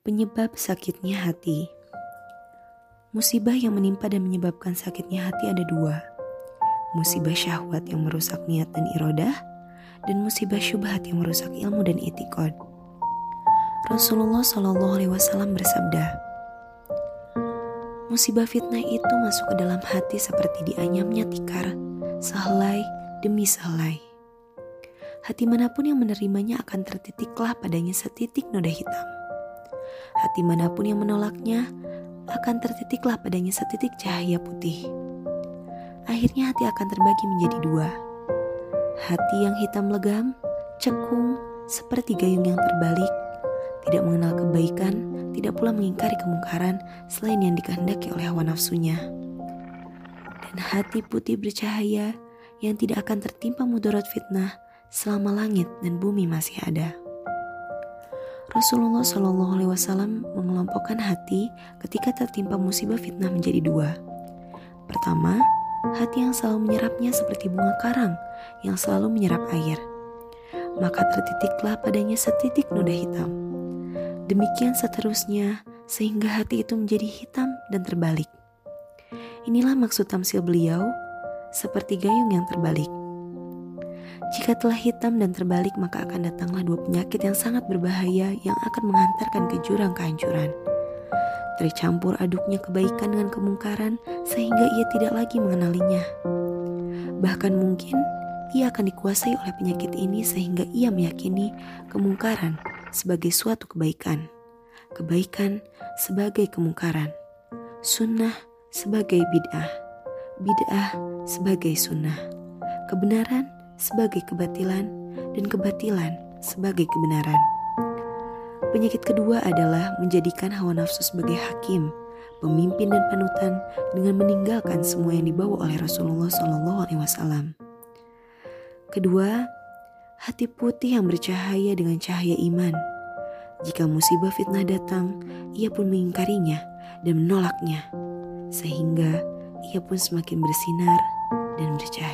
Penyebab sakitnya hati. Musibah yang menimpa dan menyebabkan sakitnya hati ada dua. Musibah syahwat yang merusak niat dan irodah, dan musibah syubhat yang merusak ilmu dan etikod. Rasulullah Wasallam bersabda, musibah fitnah itu masuk ke dalam hati seperti dianyamnya tikar, sehelai demi sehelai. Hati mana pun yang menerimanya akan tertitiklah padanya setitik noda hitam hati mana pun yang menolaknya akan tertitiklah padanya setitik cahaya putih. Akhirnya hati akan terbagi menjadi dua. Hati yang hitam legam, cekung, seperti gayung yang terbalik, tidak mengenal kebaikan, tidak pula mengingkari kemungkaran selain yang dikehendaki oleh hawa nafsunya. Dan hati putih bercahaya yang tidak akan tertimpa mudarat fitnah selama langit dan bumi masih ada. Rasulullah Shallallahu Alaihi Wasallam mengelompokkan hati ketika tertimpa musibah fitnah menjadi dua. Pertama, hati yang selalu menyerapnya seperti bunga karang yang selalu menyerap air. Maka tertitiklah padanya setitik noda hitam. Demikian seterusnya, sehingga hati itu menjadi hitam dan terbalik. Inilah maksud tamsil beliau, seperti gayung yang terbalik. Jika telah hitam dan terbalik, maka akan datanglah dua penyakit yang sangat berbahaya yang akan menghantarkan ke jurang kehancuran. Tercampur aduknya kebaikan dengan kemungkaran, sehingga ia tidak lagi mengenalinya. Bahkan mungkin ia akan dikuasai oleh penyakit ini, sehingga ia meyakini kemungkaran sebagai suatu kebaikan, kebaikan sebagai kemungkaran, sunnah sebagai bid'ah, bid'ah sebagai sunnah, kebenaran sebagai kebatilan dan kebatilan sebagai kebenaran. Penyakit kedua adalah menjadikan hawa nafsu sebagai hakim, pemimpin dan panutan dengan meninggalkan semua yang dibawa oleh Rasulullah Wasallam. Kedua, hati putih yang bercahaya dengan cahaya iman. Jika musibah fitnah datang, ia pun mengingkarinya dan menolaknya, sehingga ia pun semakin bersinar dan bercahaya.